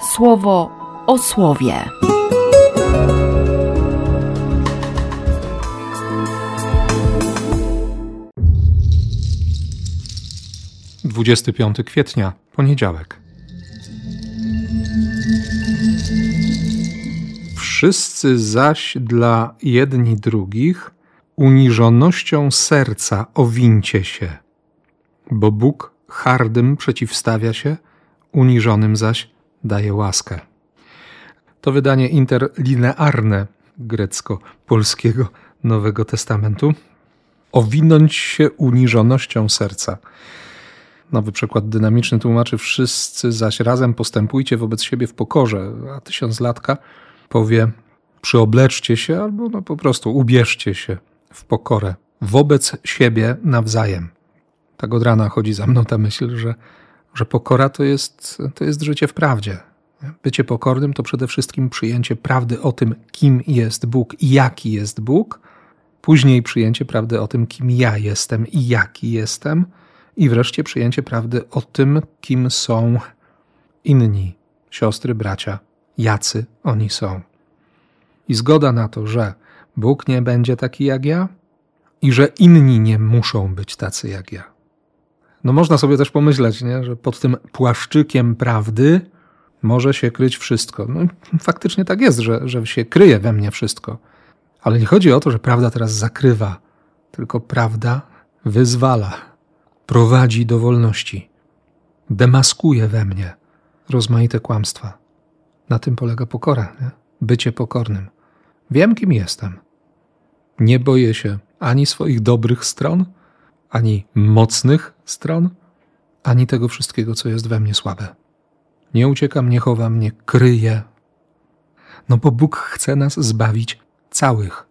słowo o słowie. Dwudziesty piąty kwietnia, poniedziałek. Wszyscy zaś dla jedni drugich uniżonością serca owincie się, bo Bóg hardym przeciwstawia się, uniżonym zaś daje łaskę. To wydanie interlinearne grecko-polskiego Nowego Testamentu. Owinąć się uniżonością serca. Nowy przekład dynamiczny tłumaczy: Wszyscy zaś razem postępujcie wobec siebie w pokorze, a tysiąclatka powie: Przyobleczcie się albo no po prostu ubierzcie się w pokorę wobec siebie nawzajem. Tak od rana chodzi za mną ta myśl, że, że pokora to jest, to jest życie w prawdzie. Bycie pokornym to przede wszystkim przyjęcie prawdy o tym, kim jest Bóg i jaki jest Bóg, później przyjęcie prawdy o tym, kim ja jestem i jaki jestem, i wreszcie przyjęcie prawdy o tym, kim są inni siostry, bracia, jacy oni są. I zgoda na to, że Bóg nie będzie taki jak ja i że inni nie muszą być tacy jak ja. No można sobie też pomyśleć, nie? że pod tym płaszczykiem prawdy może się kryć wszystko. No, faktycznie tak jest, że, że się kryje we mnie wszystko. Ale nie chodzi o to, że prawda teraz zakrywa, tylko prawda wyzwala, prowadzi do wolności, demaskuje we mnie rozmaite kłamstwa. Na tym polega pokora, nie? bycie pokornym. Wiem, kim jestem. Nie boję się ani swoich dobrych stron, ani mocnych stron, ani tego wszystkiego, co jest we mnie słabe. Nie uciekam, nie chowam, nie kryję. No bo Bóg chce nas zbawić całych,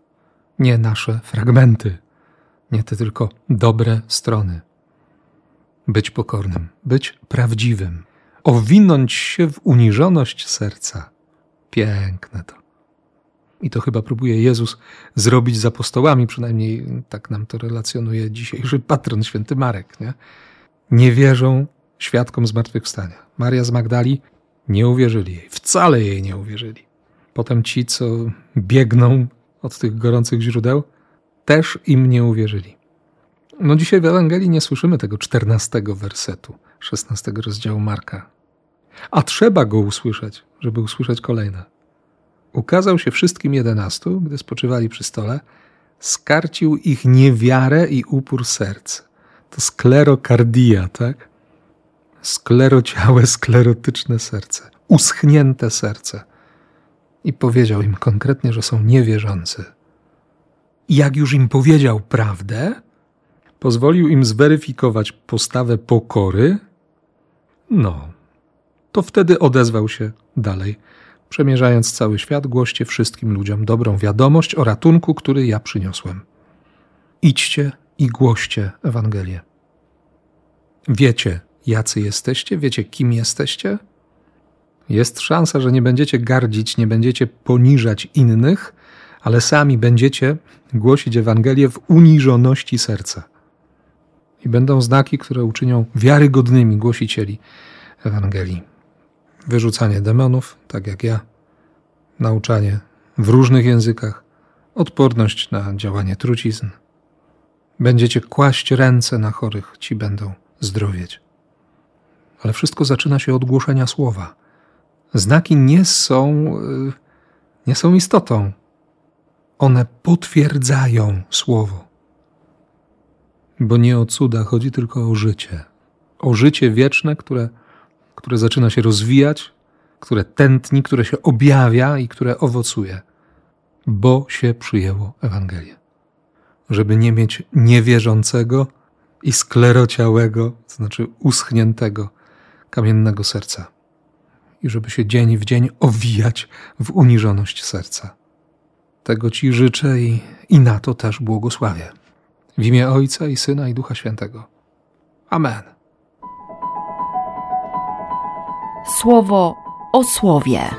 nie nasze fragmenty, nie te tylko dobre strony. Być pokornym, być prawdziwym, owinąć się w uniżoność serca. Piękne to. I to chyba próbuje Jezus zrobić z apostołami, przynajmniej tak nam to relacjonuje dzisiejszy patron święty Marek. Nie, nie wierzą świadkom zmartwychwstania. Maria z Magdali nie uwierzyli jej, wcale jej nie uwierzyli. Potem ci, co biegną od tych gorących źródeł, też im nie uwierzyli. No dzisiaj w Ewangelii nie słyszymy tego czternastego wersetu, szesnastego rozdziału Marka. A trzeba go usłyszeć, żeby usłyszeć kolejne. Ukazał się wszystkim jedenastu, gdy spoczywali przy stole, skarcił ich niewiarę i upór serc. To sklerokardia, tak? Sklerociałe, sklerotyczne serce, uschnięte serce. I powiedział im konkretnie, że są niewierzący. I jak już im powiedział prawdę, pozwolił im zweryfikować postawę pokory, no, to wtedy odezwał się dalej Przemierzając cały świat, głoście wszystkim ludziom dobrą wiadomość o ratunku, który ja przyniosłem. Idźcie i głoście Ewangelię. Wiecie, jacy jesteście, wiecie, kim jesteście? Jest szansa, że nie będziecie gardzić, nie będziecie poniżać innych, ale sami będziecie głosić Ewangelię w uniżoności serca. I będą znaki, które uczynią wiarygodnymi głosicieli Ewangelii wyrzucanie demonów, tak jak ja, nauczanie w różnych językach, odporność na działanie trucizn. Będziecie kłaść ręce na chorych, ci będą zdrowieć. Ale wszystko zaczyna się od głoszenia słowa. Znaki nie są, y, nie są istotą. One potwierdzają słowo. Bo nie o cuda chodzi, tylko o życie. O życie wieczne, które które zaczyna się rozwijać, które tętni, które się objawia i które owocuje, bo się przyjęło Ewangelię. Żeby nie mieć niewierzącego i sklerociałego, to znaczy uschniętego, kamiennego serca. I żeby się dzień w dzień owijać w uniżoność serca. Tego Ci życzę i, i na to też błogosławię. W imię Ojca i Syna i Ducha Świętego. Amen. Słowo o słowie.